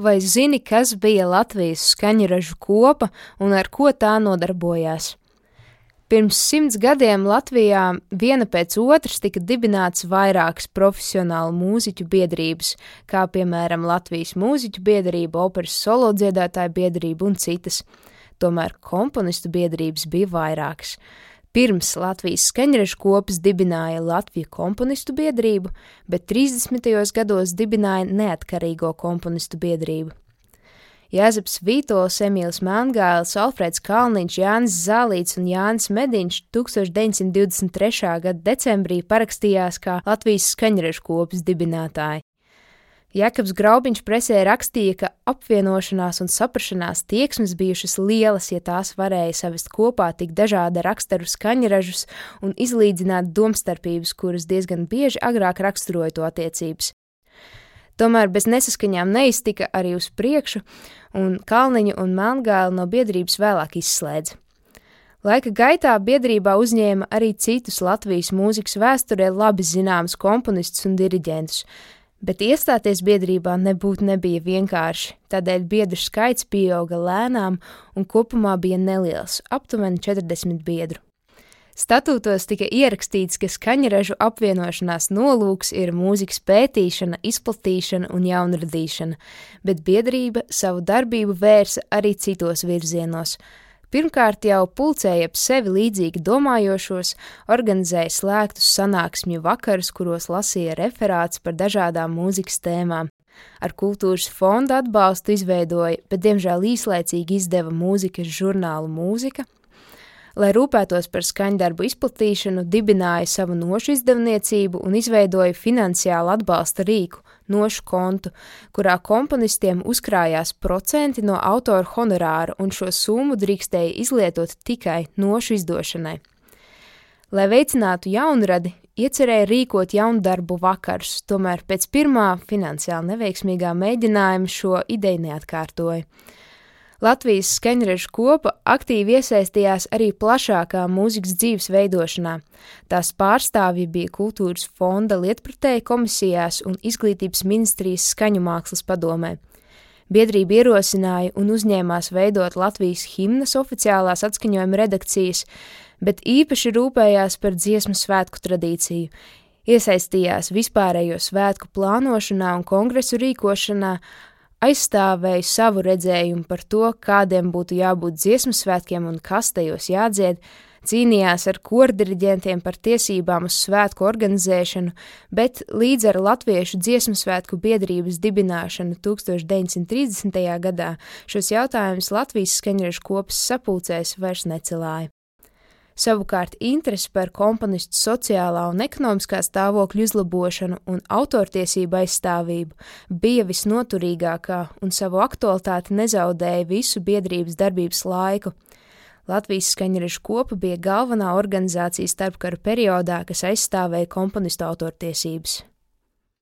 vai zini, kas bija Latvijas skaņražu kopa un ar ko tā nodarbojās? Pirms simts gadiem Latvijā viena pēc otras tika dibināts vairākas profesionālu mūziķu biedrības, kā piemēram Latvijas mūziķu biedrība, operas solo dziedātāju biedrība un citas. Tomēr komponistu biedrības bija vairākas. Pirms Latvijas skaņrežu kopas dibināja Latviju komponistu biedrību, bet 30. gados dibināja neatkarīgo komponistu biedrību. Jāzeps Vītols, Emīls Melngāls, Alfreds Kalniņš, Jānis Zālīts un Jānis Mediņš 1923. gada decembrī parakstījās kā Latvijas skaņrežu kopas dibinātāji. Jakobs Graubiņš presē rakstīja, ka apvienošanās un saprašanās tieksmes bijušas lielas, ja tās varēja savest kopā tik dažāda raksturu skaņražus un izlīdzināt domstarpības, kuras diezgan bieži agrāk raksturoja to attiecības. Tomēr bez nesaskaņām neiztika arī uz priekšu, un Kalniņu un Melngāli no biedrības vēlāk izslēdza. Laika gaitā biedrībā uzņēma arī citus Latvijas mūzikas vēsturē labi zināmus komponistus un diriģentus, bet iestāties biedrībā nebūtu nebija vienkārši, tādēļ biedru skaits pieauga lēnām un kopumā bija neliels - aptuveni 40 biedru. Statūtos tika ierakstīts, ka skaņražu apvienošanās nolūks ir mūzikas pētīšana, izplatīšana un jaunradīšana, bet biedrība savu darbību vērsa arī citos virzienos. Pirmkārt, jau pulcēja ap sevi līdzīgi domājošos, organizēja slēgtus sanāksmju vakarus, kuros lasīja referāts par dažādām mūzikas tēmām. Ar kultūras fonda atbalstu izveidoja, bet diemžēl īslaicīgi izdeva mūzikas žurnālu mūzika, lai rūpētos par skaņdarbu izplatīšanu, dibināja savu nošu izdevniecību un izveidoja finansiālu atbalsta rīku, nošu kontu, kurā komponistiem uzkrājās procenti no autora honorāra, un šo summu drīkstēja izlietot tikai nošu izdošanai. Lai veicinātu jaunradi, iecerēja rīkot jaundarbu vakarus, tomēr pēc pirmā finansiāli neveiksmīgā mēģinājuma šo ideju neatkārtoja. Latvijas skaņrežu kopa aktīvi iesaistījās arī plašākā mūzikas dzīves veidošanā. Tās pārstāvji bija kultūras fonda lietpratēja komisijās un izglītības ministrijas skaņu mākslas padomē. Biedrība ierosināja un uzņēmās veidot Latvijas himnas oficiālās atskaņojuma redakcijas, bet īpaši rūpējās par dziesmu svētku tradīciju, iesaistījās vispārējo svētku plānošanā un kongresu rīkošanā, aizstāvēja savu redzējumu par to, kādiem būtu jābūt dziesmu svētkiem un kas tajos jādzied, cīnījās ar kordiriģentiem par tiesībām uz svētku organizēšanu, bet līdz ar Latviešu dziesmu svētku biedrības dibināšanu 1930. gadā šos jautājumus Latvijas skaņrežu kopas sapulcēs vairs necelāja. Savukārt interese par komponistu sociālā un ekonomiskā stāvokļa uzlabošanu un autortiesību aizstāvību bija visnoturīgākā un savu aktualitāti nezaudēja visu biedrības darbības laiku. Latvijas skaņrežu kopa bija galvenā organizācija starpkara periodā, kas aizstāvēja komponistu autortiesības.